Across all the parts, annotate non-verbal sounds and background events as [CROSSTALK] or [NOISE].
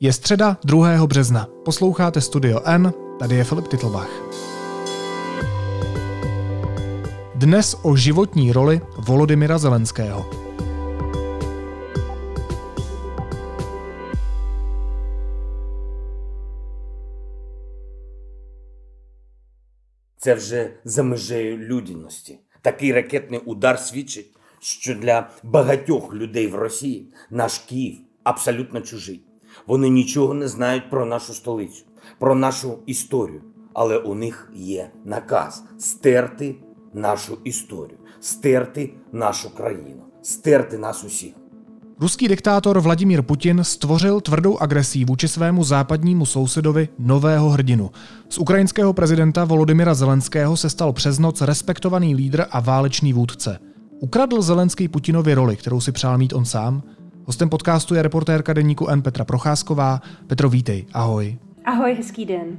Je středa 2. března. Posloucháte Studio N, tady je Filip Titlbach. Dnes o životní roli Volodymyra Zelenského. Це вже за межею людяності. Такий ракетний удар свідчить, що для багатьох людей в Росії наш Київ абсолютно чужий. Вони нічого не знають про нашу столицю, про нашу історію. Але у них є наказ стерти нашу історію, стерти нашу країну, стерти нас усіх. Ruský diktátor Vladimír Putin stvořil tvrdou agresí vůči svému západnímu sousedovi nového hrdinu. Z ukrajinského prezidenta Volodymyra Zelenského se stal přes noc respektovaný lídr a válečný vůdce. Ukradl Zelenský Putinovi roli, kterou si přál mít on sám? Hostem podcastu je reportérka deníku N Petra Procházková. Petro, vítej, ahoj. Ahoj, hezký den.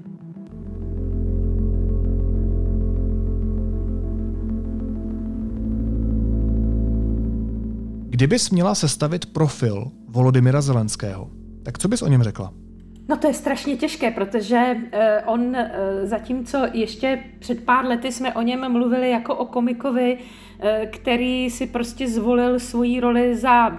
Kdybys měla sestavit profil Volodymyra Zelenského, tak co bys o něm řekla? No to je strašně těžké, protože uh, on, uh, zatímco ještě před pár lety jsme o něm mluvili jako o komikovi, uh, který si prostě zvolil svoji roli za uh,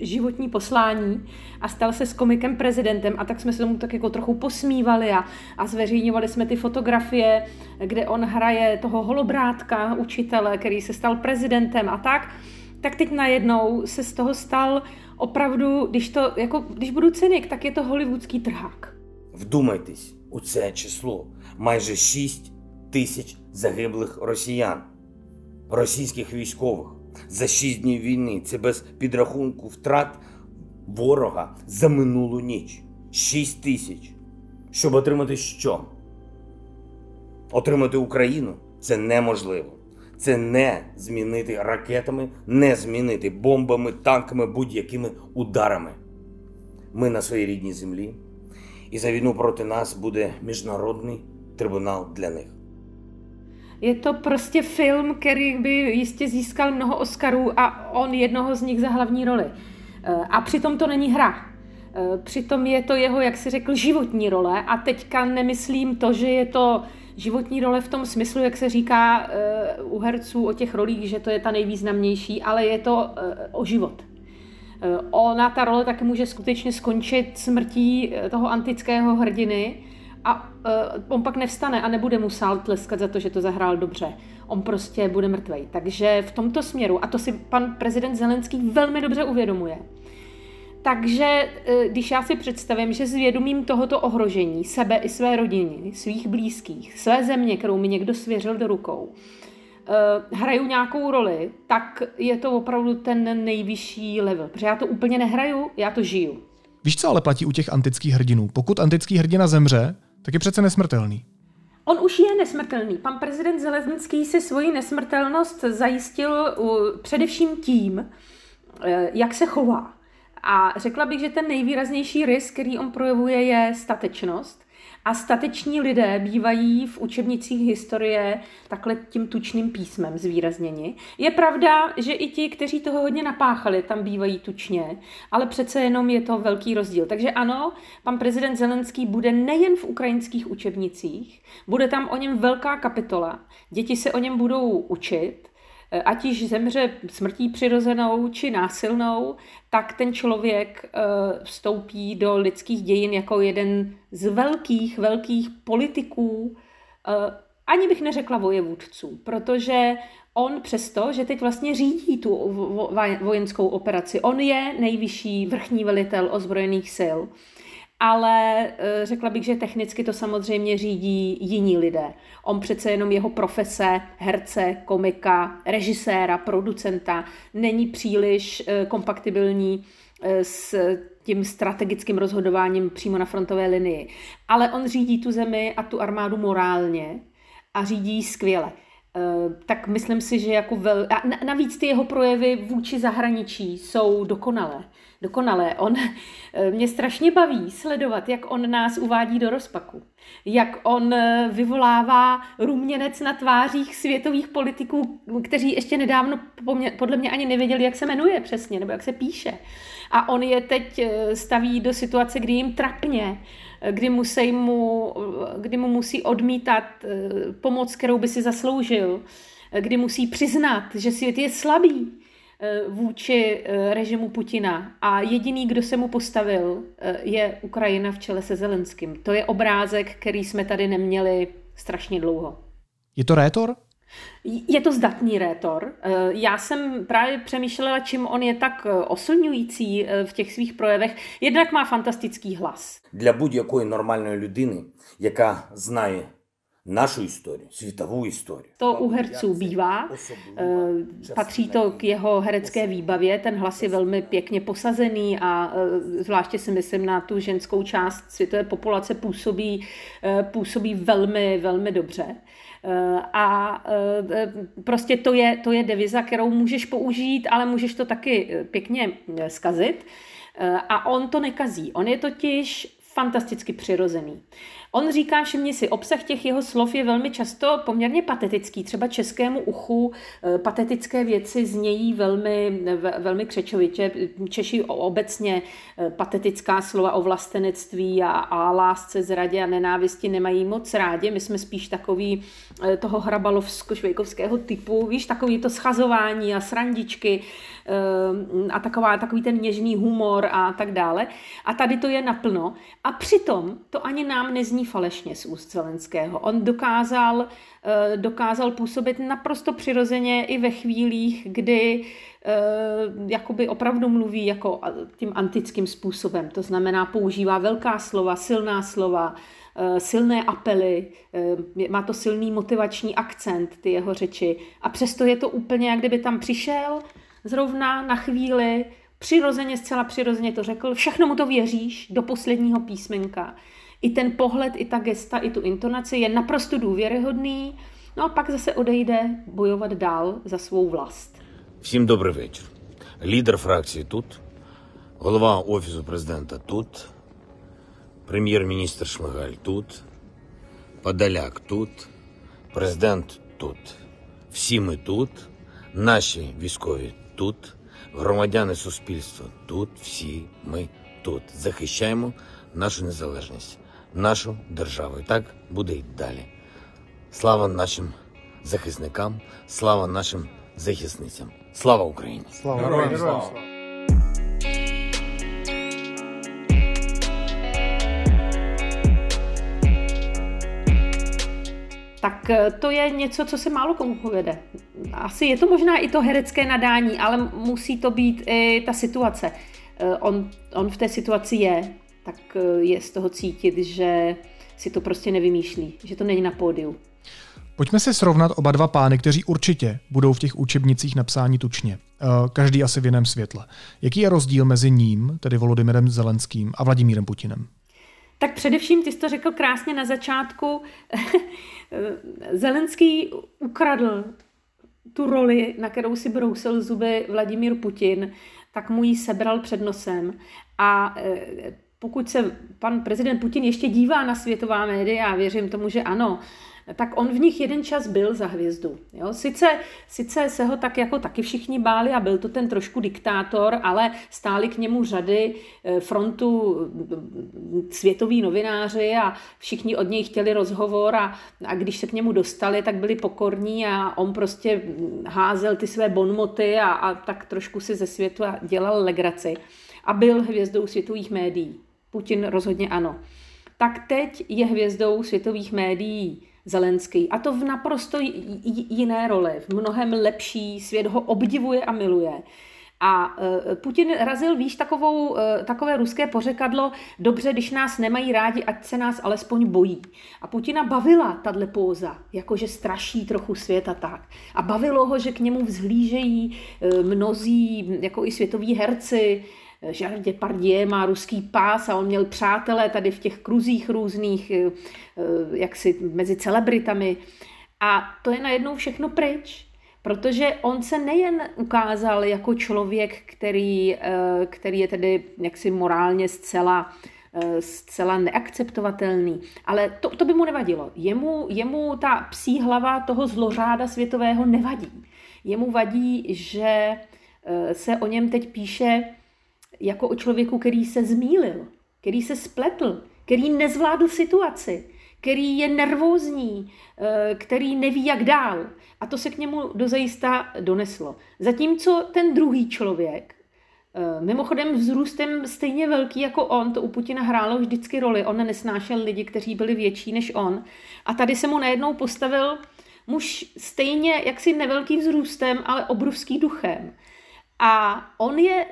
životní poslání a stal se s komikem prezidentem a tak jsme se tomu tak jako trochu posmívali a, a zveřejňovali jsme ty fotografie, kde on hraje toho holobrátka, učitele, který se stal prezidentem a tak tak teď najednou se z toho stal opravdu, když, to, jako, když budu cynik, tak je to hollywoodský trhák. Вдумайтесь у це число. Майже 6 тисяч загиблих росіян, російських військових за 6 днів війни. Це без підрахунку втрат ворога за минулу ніч. 6 тисяч. Щоб отримати що? Отримати Україну це неможливо. Це не змінити ракетами, не змінити бомбами, танками, будь-якими ударами. Ми на своїй рідній землі, і за війну проти нас буде міжнародний трибунал для них. Je to prostě film, který by jistě získal mnoho Oscarů a on jednoho z nich za hlavní roli. A přitom to není hra. Přitom je to jeho, jak si řekl, životní role a teďka nemyslím to, že je to životní role v tom smyslu, jak se říká uh, u herců o těch rolích, že to je ta nejvýznamnější, ale je to uh, o život. Uh, ona, ta role taky může skutečně skončit smrtí toho antického hrdiny a on pak nevstane a nebude mu sál tleskat za to, že to zahrál dobře. On prostě bude mrtvej. Takže v tomto směru, a to si pan prezident Zelenský velmi dobře uvědomuje, takže e, když já si představím, že s vědomím tohoto ohrožení sebe i své rodiny, svých blízkých, své země, kterou mi někdo svěřil do rukou, e, hraju nějakou roli, tak je to opravdu ten nejvyšší level. Protože já to úplně nehraju, já to žiju. Víš, co ale platí u těch antických hrdinů? Pokud antický hrdina zemře, tak je přece nesmrtelný. On už je nesmrtelný. Pan prezident Zelenský si svoji nesmrtelnost zajistil především tím, e, jak se chová. A řekla bych, že ten nejvýraznější rys, který on projevuje, je statečnost. A stateční lidé bývají v učebnicích historie takhle tím tučným písmem zvýrazněni. Je pravda, že i ti, kteří toho hodně napáchali, tam bývají tučně, ale přece jenom je to velký rozdíl. Takže ano, pan prezident Zelenský bude nejen v ukrajinských učebnicích, bude tam o něm velká kapitola, děti se o něm budou učit, ať již zemře smrtí přirozenou či násilnou, tak ten člověk eh, vstoupí do lidských dějin jako jeden z velkých, velkých politiků, eh, ani bych neřekla vojevůdců, protože on přesto, že teď vlastně řídí tu vojenskou operaci, on je nejvyšší vrchní velitel ozbrojených sil, ale eh, řekla bych, že technicky to samozřejmě řídí jiní lidé. On přece jenom jeho profese herce, komika, režiséra, producenta není příliš eh, kompatibilní eh, s tím strategickým rozhodováním přímo na frontové linii. Ale on řídí tu zemi a tu armádu morálně a řídí skvěle. Tak myslím si, že jako vel... A navíc ty jeho projevy vůči zahraničí jsou dokonalé dokonale. On [LAUGHS] mě strašně baví sledovat, jak on nás uvádí do rozpaku. Jak on vyvolává ruměnec na tvářích světových politiků, kteří ještě nedávno podle mě ani nevěděli, jak se jmenuje přesně, nebo jak se píše. A on je teď staví do situace, kdy jim trapně, kdy, musí mu, kdy mu musí odmítat pomoc, kterou by si zasloužil, kdy musí přiznat, že svět je slabý, Eh, vůči eh, režimu Putina a jediný, kdo se mu postavil, eh, je Ukrajina v čele se Zelenským. To je obrázek, který jsme tady neměli strašně dlouho. Je to rétor? Je to zdatný rétor. Já jsem právě přemýšlela, čím on je tak oslňující v těch svých projevech. Jednak má fantastický hlas. Для будь-якої нормальної людини, яка знає našu historii, světovou historii. To u herců bývá, eh, patří to k jeho herecké výbavě, ten hlas je velmi pěkně posazený a eh, zvláště si myslím na tu ženskou část světové populace působí, eh, působí velmi, velmi dobře. A prostě to je, to je deviza, kterou můžeš použít, ale můžeš to taky pěkně zkazit. A on to nekazí. On je totiž fantasticky přirozený. On říká, všimni si, obsah těch jeho slov je velmi často poměrně patetický. Třeba českému uchu eh, patetické věci znějí velmi, velmi křečovitě. Češi obecně eh, patetická slova o vlastenectví a, a lásce, zradě a nenávisti nemají moc rádi. My jsme spíš takový eh, toho hrabalovsko-švejkovského typu, víš, takový to schazování a srandičky a taková, takový ten něžný humor a tak dále. A tady to je naplno. A přitom to ani nám nezní nezní falešně z úst Zelenského. On dokázal, eh, dokázal působit naprosto přirozeně i ve chvílích, kdy eh, jakoby opravdu mluví jako tím antickým způsobem. To znamená, používá velká slova, silná slova, eh, silné apely, má to silný motivační akcent, ty jeho řeči. A přesto je to úplně, jak kdyby tam přišel zrovna na chvíli, přirozeně, zcela přirozeně to řekl, všechno mu to věříš do posledního písmenka i ten pohled, i ta gesta, i tu intonaci je naprosto důvěryhodný, no a pak zase odejde bojovat dál za svou vlast. Всім добрий вечір. Лідер фракції тут, голова Офісу президента тут, прем'єр-міністр Шмигаль тут, Подоляк тут, президент тут. Всі ми тут, наші військові тут, громадяни суспільства тут, всі ми тут. Захищаємо нашу незалежність нашу державу. І так буде й далі. Слава нашим захисникам, слава нашим захисницям. Слава Україні! Слава Героям слава! tak eh, to je něco, co se málo komu povede. Asi je to možná i to herecké nadání, ale musí to být i ta situace. Eh, on, on v té situaci je, tak eh, je z toho cítit, že si to prostě nevymýšlí, že to není na pódiu. Pojďme si srovnat oba dva pány, kteří určitě budou v těch učebnicích napsání tučně. Eh, každý asi v jiném světle. Jaký je rozdíl mezi ním, tedy Volodymyrem Zelenským, a Vladimírem Putinem? Tak především, ty jsi to řekl krásně na začátku, [LAUGHS] Zelenský ukradl tu roli, na kterou si brousil zuby Vladimír Putin, tak mu ji sebral před nosem a eh, pokud se pan prezident Putin ještě dívá na světová média, věřím tomu, že ano, tak on v nich jeden čas byl za hvězdu. Jo? Sice, sice se ho tak jako taky všichni báli a byl to ten trošku diktátor, ale stáli k němu řady eh, frontu mm, světoví novináři a všichni od něj chtěli rozhovor a, a když se k němu dostali, tak byli pokorní a on prostě házel ty své bonmoty a, a tak trošku si ze světa dělal legraci a byl hvězdou světových médií. Putin rozhodně ano. Tak teď je hvězdou světových médií Zelenský. A to v naprosto jiné roli, v mnohem lepší, svět ho obdivuje a miluje. A e, Putin razil, víš, takovou, e, takové ruské pořekadlo, dobře, když nás nemají rádi, ať se nás alespoň bojí. A Putina bavila tahle póza, jakože straší trochu svět a tak. A bavilo ho, že k němu vzhlížejí e, mnozí, jako i světoví herci, Gerard Depardieu má ruský pás a on měl přátelé tady v těch kruzích různých, eh, eh, jak si mezi celebritami. A to je najednou všechno pryč. Protože on se nejen ukázal jako člověk, který, eh, který je tedy jaksi morálně zcela zcela neakceptovatelný. Ale to, to by mu nevadilo. Jemu, jemu ta psí hlava toho zlořáda světového nevadí. Jemu vadí, že se o něm teď píše jako o člověku, který se zmílil, který se spletl, který nezvládl situaci, který je nervózní, eh, který neví, jak dál. A to se k němu dozajista doneslo. Zatímco ten druhý člověk, eh, mimochodem vzrůstem stejně velký jako on, to u Putina hrálo vždycky roli, on nesnášel lidi, kteří byli větší než on. A tady se mu najednou postavil muž stejně jaksi nevelký vzrůstem, ale obrovský duchem. A on je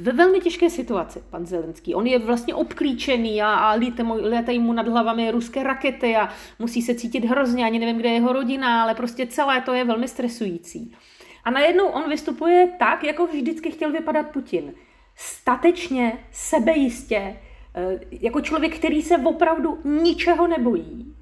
ve velmi těžké situaci, pan Zelenský. On je vlastně obklíčený a, a létají mu nad hlavami ruské rakety a musí se cítit hrozně, ani nevím, kde je jeho rodina, ale prostě celé to je velmi stresující. A najednou on vystupuje tak, jako vždycky chtěl vypadat Putin. Statečně, sebejistě, eh, jako člověk, který se opravdu ničeho nebojí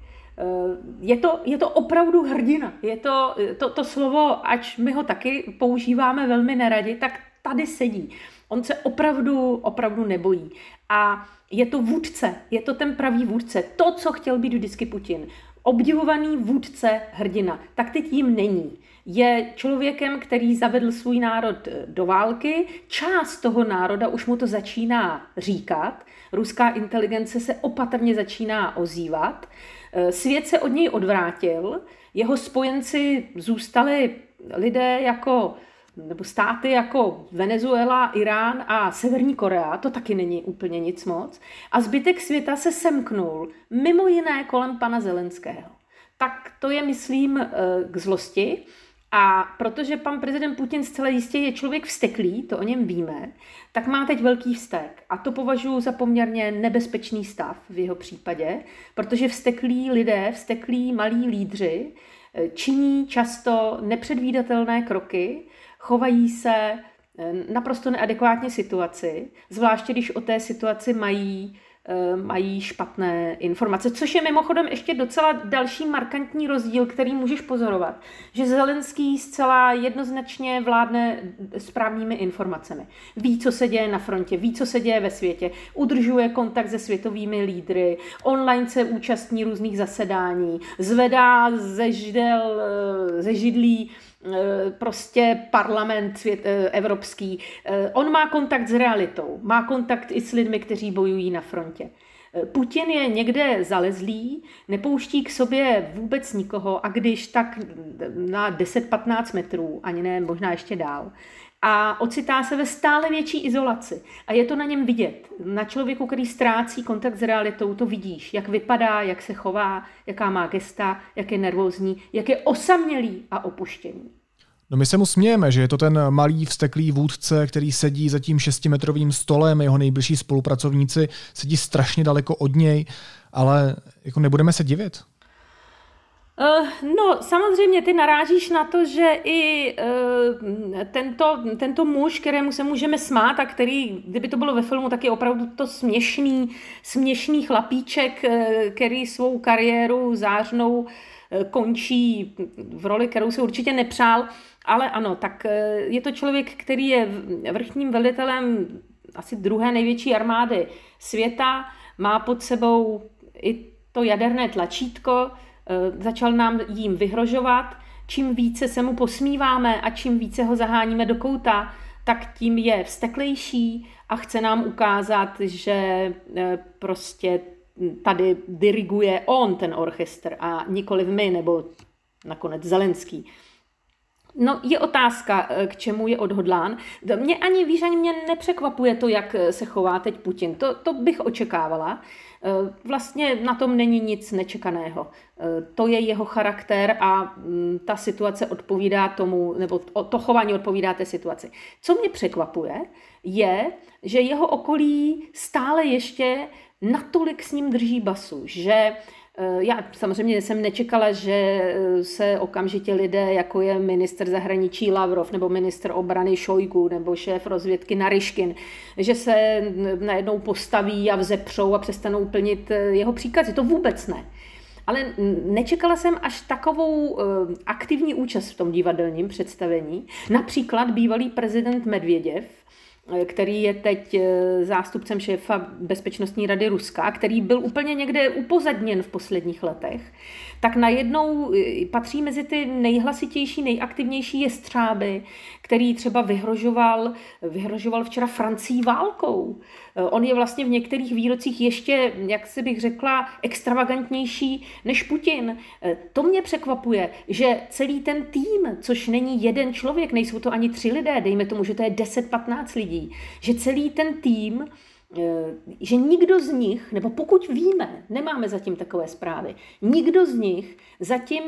je to, je to opravdu hrdina. Je to, to, to slovo, ač my ho taky používáme velmi neradi, tak tady sedí. On se opravdu, opravdu nebojí. A je to vůdce, je to ten pravý vůdce. To, co chtěl být vždycky Putin. Obdivovaný vůdce hrdina. Tak teď jim není. Je člověkem, který zavedl svůj národ do války. Část toho národa už mu to začíná říkat. Ruská inteligence se opatrně začíná ozývat. Eh, svět se od něj odvrátil, jeho spojenci zůstali lidé jako nebo státy jako Venezuela, Irán a Severní Korea, to taky není úplně nic moc. A zbytek světa se semknul, mimo jiné kolem pana Zelenského. Tak to je, myslím, eh, k zlosti. A protože pan prezident Putin zcela jistě je člověk vsteklý, to o něm víme, tak má teď velký vztek. A to považuji za poměrně nebezpečný stav v jeho případě, protože vsteklí lidé, vsteklí malí lídři eh, činí často nepředvídatelné kroky, chovají se eh, naprosto neadekvátně situaci, zvláště když o té situaci mají mají špatné informace, což je mimochodem ještě docela další markantní rozdíl, který můžeš pozorovat, že Zelenský zcela jednoznačně vládne správnými informacemi. Ví, co se děje na frontě, ví, co se děje ve světě, udržuje kontakt se světovými lídry, online se účastní různých zasedání, zvedá ze, židel, eh, ze židlí Eh, prostě parlament svět, eh, evropský. Eh, on má kontakt s realitou, má kontakt i s lidmi, kteří bojují na frontě. Putin je někde zalezlý, nepouští k sobě vůbec nikoho a když tak na 10-15 metrů, ani ne, možná ještě dál, a ocitá se ve stále větší izolaci. A je to na něm vidět. Na člověku, který ztrácí kontakt s realitou, to vidíš, jak vypadá, jak se chová, jaká má gesta, jak je nervózní, jak je osamělý a opuštěný. No my se mu smějeme, že je to ten malý vsteklý vůdce, který sedí za tím šestimetrovým stolem, jeho nejbližší spolupracovníci sedí strašně daleko od něj, ale jako nebudeme se divit. Uh, no, samozřejmě ty narážíš na to, že i uh, tento, tento muž, kterému se můžeme smát a který, kdyby to bylo ve filmu, tak je opravdu to směšný, směšný chlapíček, uh, který svou kariéru zářnou končí v roli, kterou se určitě nepřál, ale ano, tak je to člověk, který je vrchním velitelem asi druhé největší armády světa, má pod sebou i to jaderné tlačítko, Eh, začal nám jím vyhrožovat. Čím více se mu posmíváme a čím více ho zaháníme do kouta, tak tím je vsteklejší a chce nám ukázat, že eh, prostě tady diriguje on ten orchestr a nikoli my, nebo nakonec Zelenský. No, je otázka, eh, k čemu je odhodlán. Mě ani, víš, ani mě nepřekvapuje to, jak se chová teď Putin. To, to bych očekávala. Eh, vlastně na tom není nic nečekaného. Eh, to je jeho charakter a mm, ta situace odpovídá tomu, nebo to chování odpovídá té situaci. Co mě překvapuje, je, že jeho okolí stále ještě natolik s ním drží basu, že Eh, já samozřejmě jsem nečekala, že eh, se okamžitě lidé, jako je minister zahraničí Lavrov, nebo minister obrany Šojgu, nebo šéf rozvědky Nariškin, že se najednou postaví a vzepřou a přestanou plnit eh, jeho příkazy. To vůbec ne. ale nečekala jsem až takovou aktivní účast v tom divadelním představení. Například bývalý prezident Medvěděv, který je teď zástupcem šéfa Bezpečnostní rady Ruska, který byl úplně někde upozadněn v posledních letech, tak najednou patří mezi ty nejhlasitější, nejaktivnější jestřáby, který třeba vyhrožoval, vyhrožoval včera Francii válkou. Eh, on je vlastně v některých výrocích ještě, jak si bych řekla, extravagantnější než Putin. Eh, to mě překvapuje, že celý ten tým, což není jeden člověk, nejsou to ani tři lidé, dejme tomu, že to je 10-15 lidí, že celý ten tým eh, že nikdo z nich, nebo pokud víme, nemáme zatím takové zprávy, nikdo z nich zatím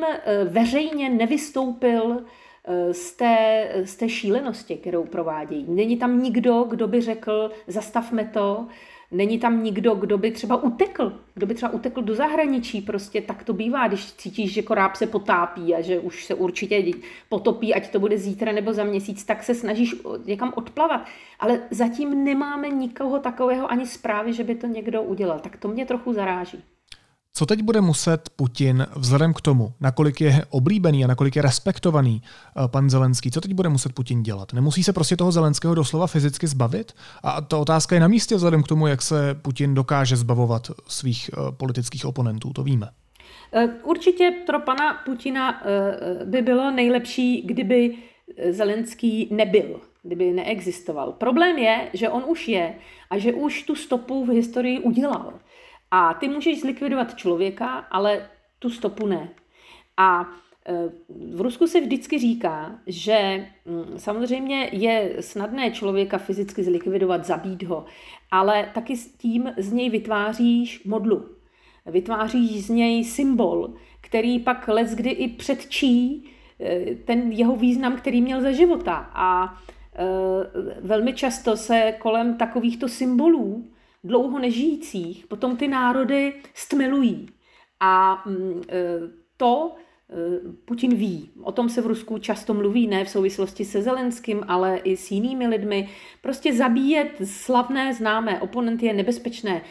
veřejně nevystoupil Eh, z té, z té šílenosti, kterou provádějí. Není tam nikdo, kdo by řekl, zastavme to, Není tam nikdo, kdo by třeba utekl, kdo by třeba utekl do zahraničí, prostě tak to bývá, když cítíš, že koráb se potápí a že už se určitě potopí, ať to bude zítra nebo za měsíc, tak se snažíš někam odplavat. Ale zatím nemáme nikoho takového ani zprávy, že by to někdo udělal. Tak to mě trochu zaráží. Co teď bude muset Putin, vzhledem k tomu, nakolik je oblíbený a nakolik je respektovaný eh, pan Zelenský, co teď bude muset Putin dělat? Nemusí se prostě toho Zelenského doslova fyzicky zbavit? A ta otázka je na místě vzhledem k tomu, jak se Putin dokáže zbavovat svých eh, politických oponentů, to víme. Eh, určitě pro pana Putina by bylo nejlepší, kdyby Zelenský nebyl, kdyby neexistoval. Problém je, že on už je a že už tu stopu v historii udělal. A ty můžeš zlikvidovat člověka, ale tu stopu ne. A e, v Rusku se vždycky říká, že mm, samozřejmě je snadné člověka fyzicky zlikvidovat, zabít ho, ale taky s tím z něj vytváříš modlu. Vytváříš z něj symbol, který pak les kdy i předčí e, ten jeho význam, který měl za života. A e, velmi často se kolem takovýchto symbolů dlouho nežijících potom ty národy stmelují. A mm, e, to e, Putin ví. O tom se v Rusku často mluví, ne v souvislosti se Zelenským, ale i s jinými lidmi. Prostě zabíjet slavné, známé oponenty je nebezpečné. E,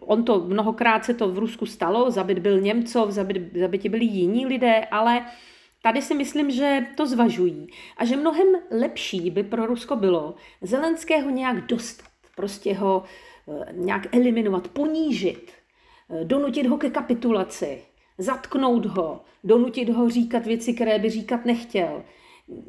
on to mnohokrát se to v Rusku stalo, zabit byl Němcov, zabit, zabiti byli jiní lidé, ale Tady si myslím, že to zvažují a že mnohem lepší by pro Rusko bylo Zelenského nějak dostat, prostě ho Eh, nějak eliminovat, ponížit, eh, donutit ho ke kapitulaci, zatknout ho, donutit ho říkat věci, které by říkat nechtěl.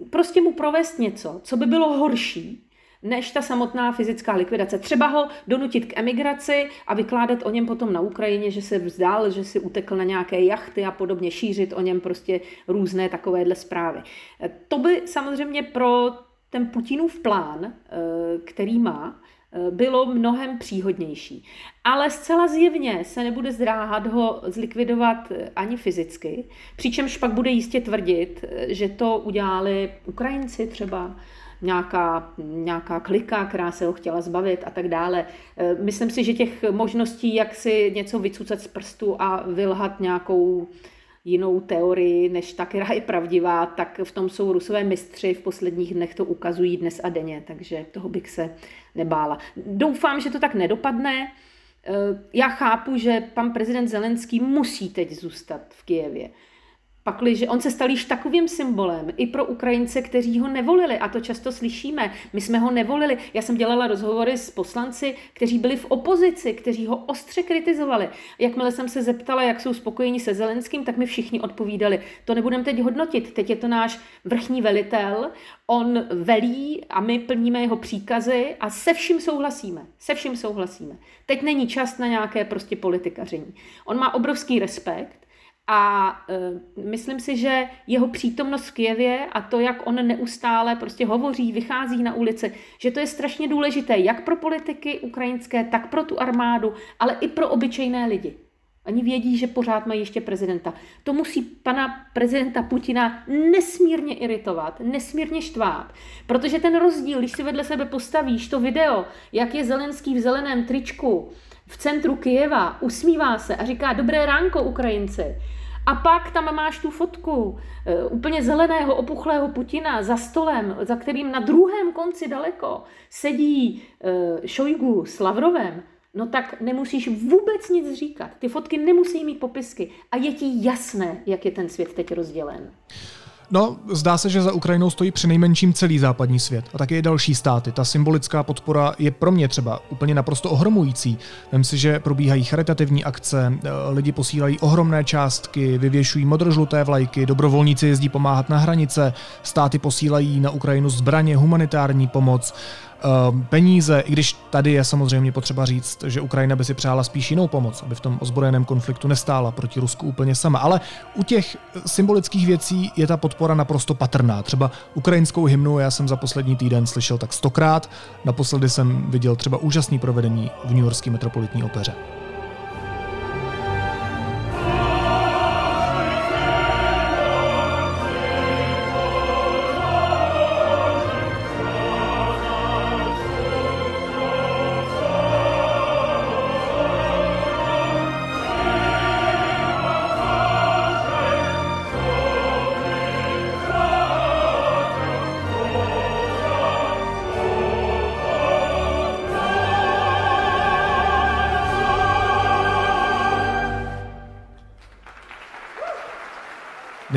Prostě mu provést něco, co by bylo horší, než ta samotná fyzická likvidace. Třeba ho donutit k emigraci a vykládat o něm potom na Ukrajině, že se vzdal, že si utekl na nějaké jachty a podobně, šířit o něm prostě různé takovéhle zprávy. Eh, to by samozřejmě pro ten Putinův plán, který má, Eh, bylo mnohem příhodnější. Ale zcela zjevně se nebude zdráhat ho zlikvidovat eh, ani fyzicky, přičemž pak bude jistě tvrdit, eh, že to udělali Ukrajinci třeba, nějaká, nějaká klika, která se ho chtěla zbavit a tak dále. Myslím si, že těch možností, jak si něco vycucat z prstu a vylhat nějakou jinou teorii, než ta, která je [LAUGHS] pravdivá, tak v tom jsou rusové mistři, v posledních dnech to ukazují dnes a denně, takže toho bych se nebála. Doufám, že to tak nedopadne. Eh, já chápu, že pan prezident Zelenský musí teď zůstat v Kijevě. Pakliže on se stal již takovým symbolem i pro Ukrajince, kteří ho nevolili, a to často slyšíme. My jsme ho nevolili. Já jsem dělala rozhovory s poslanci, kteří byli v opozici, kteří ho ostře kritizovali. Jakmile jsem se zeptala, jak jsou spokojeni se Zelenským, tak mi všichni odpovídali. To nebudeme teď hodnotit. Teď je to náš vrchní velitel, on velí a my plníme jeho příkazy a se vším souhlasíme. Se vším souhlasíme. Teď není čas na nějaké prostě politikaření. On má obrovský respekt a uh, myslím si, že jeho přítomnost v Kijevě a to, jak on neustále prostě hovoří, vychází na ulici, že to je strašně důležité jak pro politiky ukrajinské, tak pro tu armádu, ale i pro obyčejné lidi. Oni vědí, že pořád mají ještě prezidenta. To musí pana prezidenta Putina nesmírně iritovat, nesmírně štvát, protože ten rozdíl, když si vedle sebe postavíš to video, jak je Zelenský v zeleném tričku v centru Kijeva, usmívá se a říká dobré ránko Ukrajinci, a pak tam máš tu fotku uh, úplně zeleného, opuchlého Putina za stolem, za kterým na druhém konci daleko sedí uh, Šojgu s Lavrovem. no tak nemusíš vůbec nic říkat. Ty fotky nemusí mít popisky a je ti jasné, jak je ten svět teď rozdělen. No, zdá se, že za Ukrajinou stojí přinejmenším celý západní svět a také i další státy. Ta symbolická podpora je pro mě třeba úplně naprosto ohromující. Vem si, že probíhají charitativní akce, eh, lidi posílají ohromné částky, vyvěšují modrožluté vlajky, dobrovolníci jezdí pomáhat na hranice, státy posílají na Ukrajinu zbraně, humanitární pomoc. Ehm, peníze, i když tady je samozřejmě potřeba říct, že Ukrajina by si přála spíš jinou pomoc, aby v tom ozbrojeném konfliktu nestála proti Rusku úplně sama. Ale u těch symbolických věcí je ta podpora naprosto patrná. Třeba ukrajinskou hymnu já jsem za poslední týden slyšel tak stokrát, naposledy jsem viděl třeba úžasný provedení v New Yorkské metropolitní opeře.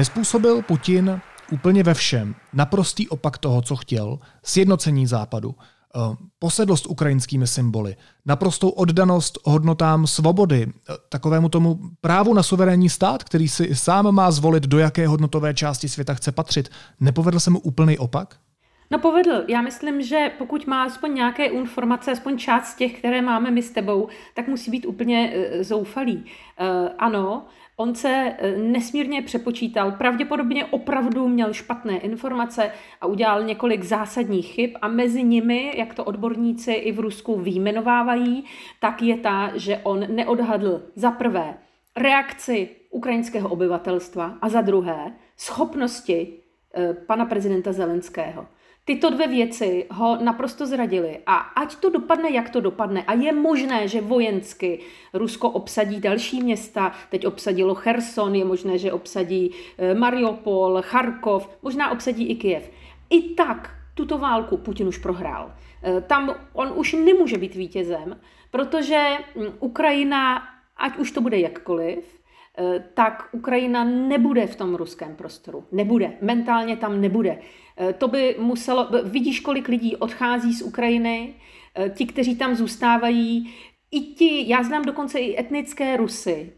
Nespůsobil Putin úplně ve všem naprostý opak toho, co chtěl, sjednocení západu, eh, posedlost ukrajinskými symboly, naprostou oddanost hodnotám svobody, eh, takovému tomu právu na suverénní stát, který si sám má zvolit, do jaké hodnotové části světa chce patřit. Nepovedl se mu úplný opak? No povedl. Já myslím, že pokud má aspoň nějaké informace, aspoň část těch, které máme my s tebou, tak musí být úplně uh, zoufalý. Uh, ano, On se eh, nesmírně přepočítal, pravděpodobně opravdu měl špatné informace a udělal několik zásadních chyb a mezi nimi, jak to odborníci i v Rusku výjmenovávají, tak je ta, že on neodhadl za prvé reakci ukrajinského obyvatelstva a za druhé schopnosti eh, pana prezidenta Zelenského. Tyto dvě věci ho naprosto zradily a ať to dopadne, jak to dopadne a je možné, že vojensky Rusko obsadí další města, teď obsadilo Cherson, je možné, že obsadí eh, Mariupol, Charkov, možná obsadí i Kiev. I tak tuto válku Putin už prohrál. Eh, tam on už nemůže být vítězem, protože hm, Ukrajina, ať už to bude jakkoliv, tak Ukrajina nebude v tom ruském prostoru. Nebude. Mentálně tam nebude. Eh, to by muselo, vidíš, kolik lidí odchází z Ukrajiny, eh, ti, kteří tam zůstávají, i ti, já znám dokonce i etnické Rusy,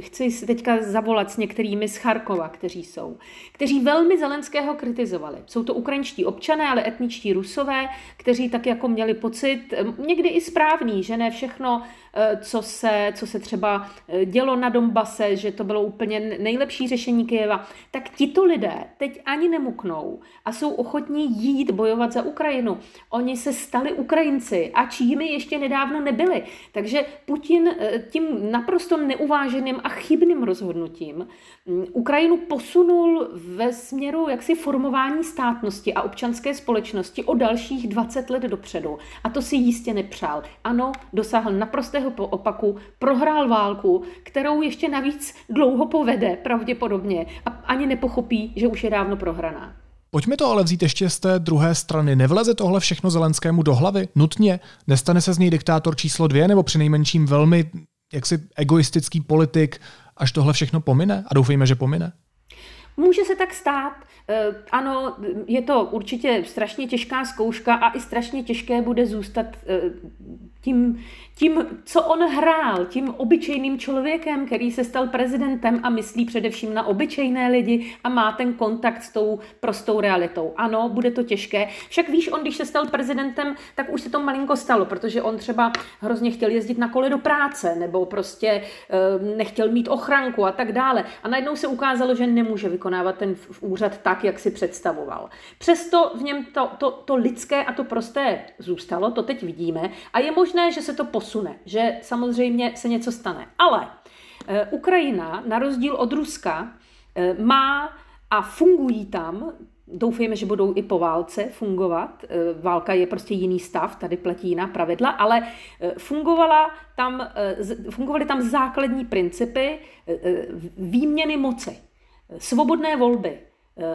chci si teďka zavolat s některými z Charkova, kteří jsou, kteří velmi Zelenského kritizovali. Jsou to ukrajinští občané, ale etničtí Rusové, kteří tak jako měli pocit, někdy i správný, že ne všechno Eh, co se, co se třeba eh, dělo na Dombase, že to bylo úplně nejlepší řešení Kyjeva, tak tito lidé teď ani nemuknou a jsou ochotní jít bojovat za Ukrajinu. Oni se stali Ukrajinci, a čími ještě nedávno nebyli. Takže Putin eh, tím naprosto neuváženým a chybným rozhodnutím mm, Ukrajinu posunul ve směru jaksi formování státnosti a občanské společnosti o dalších 20 let dopředu. A to si jistě nepřál. Ano, dosáhl naprostého opaku prohrál válku, kterou ještě navíc dlouho povede pravděpodobně a ani nepochopí, že už je dávno prohraná. Pojďme to ale vzít ještě z té druhé strany. Nevleze tohle všechno Zelenskému do hlavy? Nutně? Nestane se z něj diktátor číslo dvě nebo přinejmenším velmi jaksi egoistický politik, až tohle všechno pomine? A doufejme, že pomine. Může se tak stát. Eh, ano, je to určitě strašně těžká zkouška a i strašně těžké bude zůstat eh, tím, tím, co on hrál, tím obyčejným člověkem, který se stal prezidentem a myslí především na obyčejné lidi a má ten kontakt s tou prostou realitou. Ano, bude to těžké. Však víš, on když se stal prezidentem, tak už se to malinko stalo, protože on třeba hrozně chtěl jezdit na kole do práce, nebo prostě e, nechtěl mít ochranku a tak dále. A najednou se ukázalo, že nemůže vykonávat ten úřad tak, jak si představoval. Přesto v něm to, to, to lidské a to prosté zůstalo, to teď vidíme. A je možné, že se to posune posune, že samozřejmě se něco stane. Ale eh, Ukrajina, na rozdíl od Ruska, eh, má a fungují tam, doufejme, že budou i po válce fungovat, eh, válka je prostě jiný stav, tady platí jiná pravidla, ale fungovala tam, fungovaly tam základní principy výměny moci, svobodné volby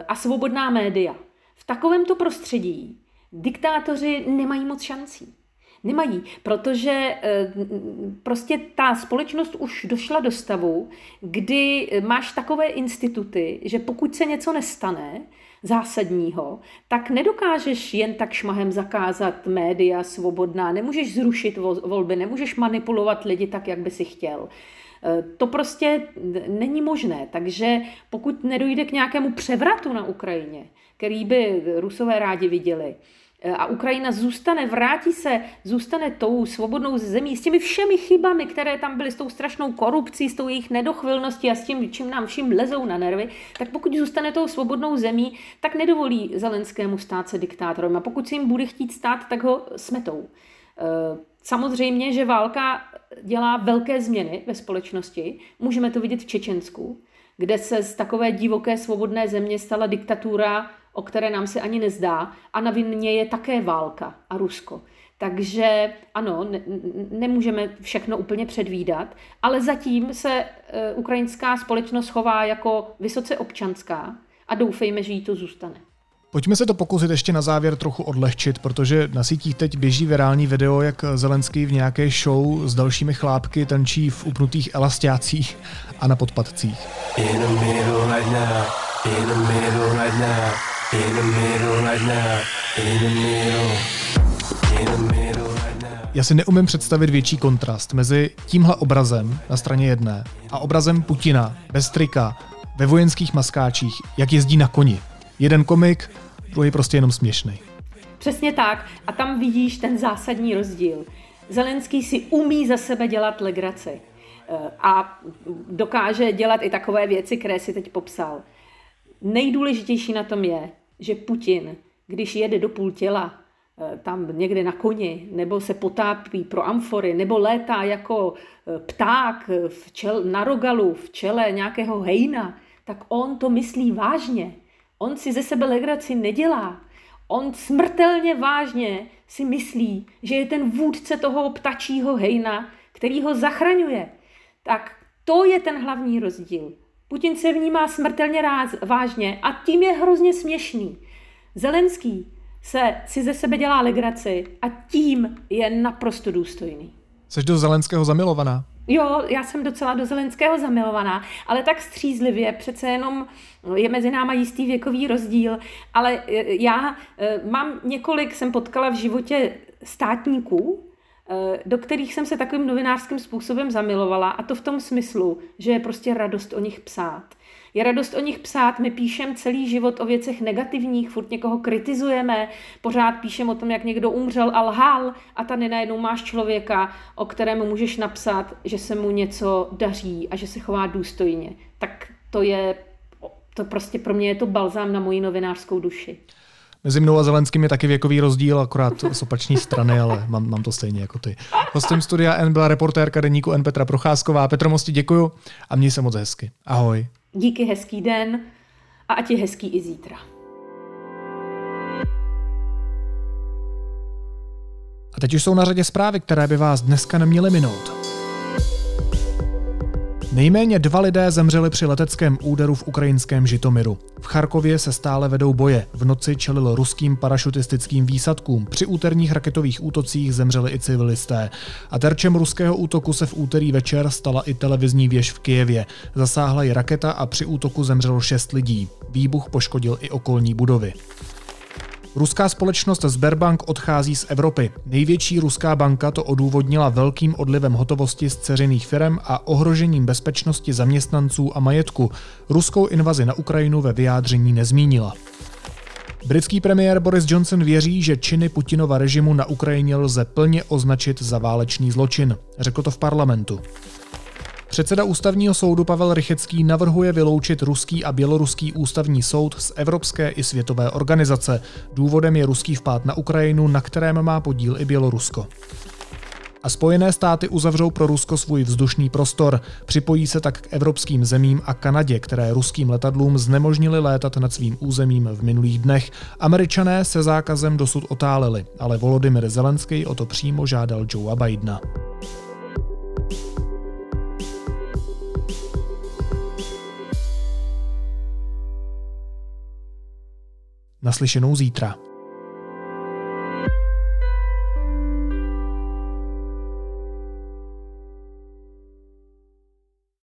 a svobodná média. V takovémto prostředí diktátoři nemají moc šancí. Nemají, protože eh, prostě ta společnost už došla do stavu, kdy máš takové instituty, že pokud se něco nestane, zásadního, tak nedokážeš jen tak šmahem zakázat média svobodná, nemůžeš zrušit volby, nemůžeš manipulovat lidi tak, jak by si chtěl. Eh, to prostě není možné, takže pokud nedojde k nějakému převratu na Ukrajině, který by Rusové rádi viděli, a Ukrajina zůstane, vrátí se, zůstane tou svobodnou zemí s těmi všemi chybami, které tam byly, s tou strašnou korupcí, s tou jejich nedochvilností a s tím, čím nám vším lezou na nervy, tak pokud zůstane tou svobodnou zemí, tak nedovolí Zelenskému stát se diktátorem. A pokud si jim bude chtít stát, tak ho smetou. Eh, samozřejmě, že válka dělá velké změny ve společnosti. Můžeme to vidět v Čečensku, kde se z takové divoké svobodné země stala diktatura o které nám se ani nezdá, a na vině je také válka a Rusko. Takže ano, ne, nemůžeme všechno úplně předvídat, ale zatím se e, ukrajinská společnost chová jako vysoce občanská a doufejme, že jí to zůstane. Pojďme se to pokusit ještě na závěr trochu odlehčit, protože na sítích teď běží virální video, jak Zelenský v nějaké show s dalšími chlápky tančí v upnutých elastiácích a na podpadcích. In the middle right now, in the middle right now. Já si neumím představit větší kontrast mezi tímhle obrazem na straně jedné a obrazem Putina bez trika, ve vojenských maskáčích, jak jezdí na koni. Jeden komik, druhý prostě jenom směšný. Přesně tak. A tam vidíš ten zásadní rozdíl. Zelenský si umí za sebe dělat legraci. Eh, a dokáže dělat i takové věci, které si teď popsal. Nejdůležitější na tom je, že Putin, když jede do půl těla, eh, tam někde na koni, nebo se potápí pro amfory, nebo létá jako eh, pták v čel, na rogalu v čele nějakého hejna, tak on to myslí vážně. On si ze sebe legraci nedělá. On smrtelně vážně si myslí, že je ten vůdce toho ptačího hejna, který ho zachraňuje. Tak to je ten hlavní rozdíl. Putin se vnímá smrtelně ráz, vážně a tím je hrozně směšný. Zelenský se si ze sebe dělá legraci a tím je naprosto důstojný. Jsi do Zelenského zamilovaná? Jo, já jsem docela do Zelenského zamilovaná, ale tak střízlivě, přece jenom je mezi náma jistý věkový rozdíl, ale e, já e, mám několik, jsem potkala v životě státníků, do kterých jsem se takovým novinářským způsobem zamilovala a to v tom smyslu, že je prostě radost o nich psát. Je radost o nich psát, my píšem celý život o věcech negativních, furt někoho kritizujeme, pořád píšem o tom, jak někdo umřel a lhal a tady najednou máš člověka, o kterém můžeš napsat, že se mu něco daří a že se chová důstojně. Tak to je, to prostě pro mě je to balzám na moji novinářskou duši. Mezi mnou a Zelenským je taky věkový rozdíl, akorát z opační strany, ale mám, mám to stejně jako ty. Hostem studia N byla reportérka deníku N Petra Procházková. Petro Mosti, děkuju a měj se moc hezky. Ahoj. Díky, hezký den a ať je hezký i zítra. A teď už jsou na řadě zprávy, které by vás dneska neměly minout. Nejméně dva lidé zemřeli při leteckém úderu v ukrajinském Žitomiru. V Charkově se stále vedou boje. V noci čelil ruským parašutistickým výsadkům. Při úterních raketových útocích zemřeli i civilisté. A terčem ruského útoku se v úterý večer stala i televizní věž v Kijevě. Zasáhla ji raketa a při útoku zemřelo šest lidí. Výbuch poškodil i okolní budovy. Ruská společnost Sberbank odchází z Evropy. Největší ruská banka to odůvodnila velkým odlivem hotovosti z ceřiných firm a ohrožením bezpečnosti zaměstnanců a majetku. Ruskou invazi na Ukrajinu ve vyjádření nezmínila. Britský premiér Boris Johnson věří, že činy Putinova režimu na Ukrajině lze plně označit za válečný zločin. Řekl to v parlamentu. Předseda ústavního soudu Pavel Rychecký navrhuje vyloučit ruský a běloruský ústavní soud z evropské i světové organizace. Důvodem je ruský vpád na Ukrajinu, na kterém má podíl i Bělorusko. A Spojené státy uzavřou pro Rusko svůj vzdušný prostor. Připojí se tak k evropským zemím a Kanadě, které ruským letadlům znemožnili létat nad svým územím v minulých dnech. Američané se zákazem dosud otáleli, ale Volodymyr Zelenský o to přímo žádal Joea Bidena. Naslyšenou zítra.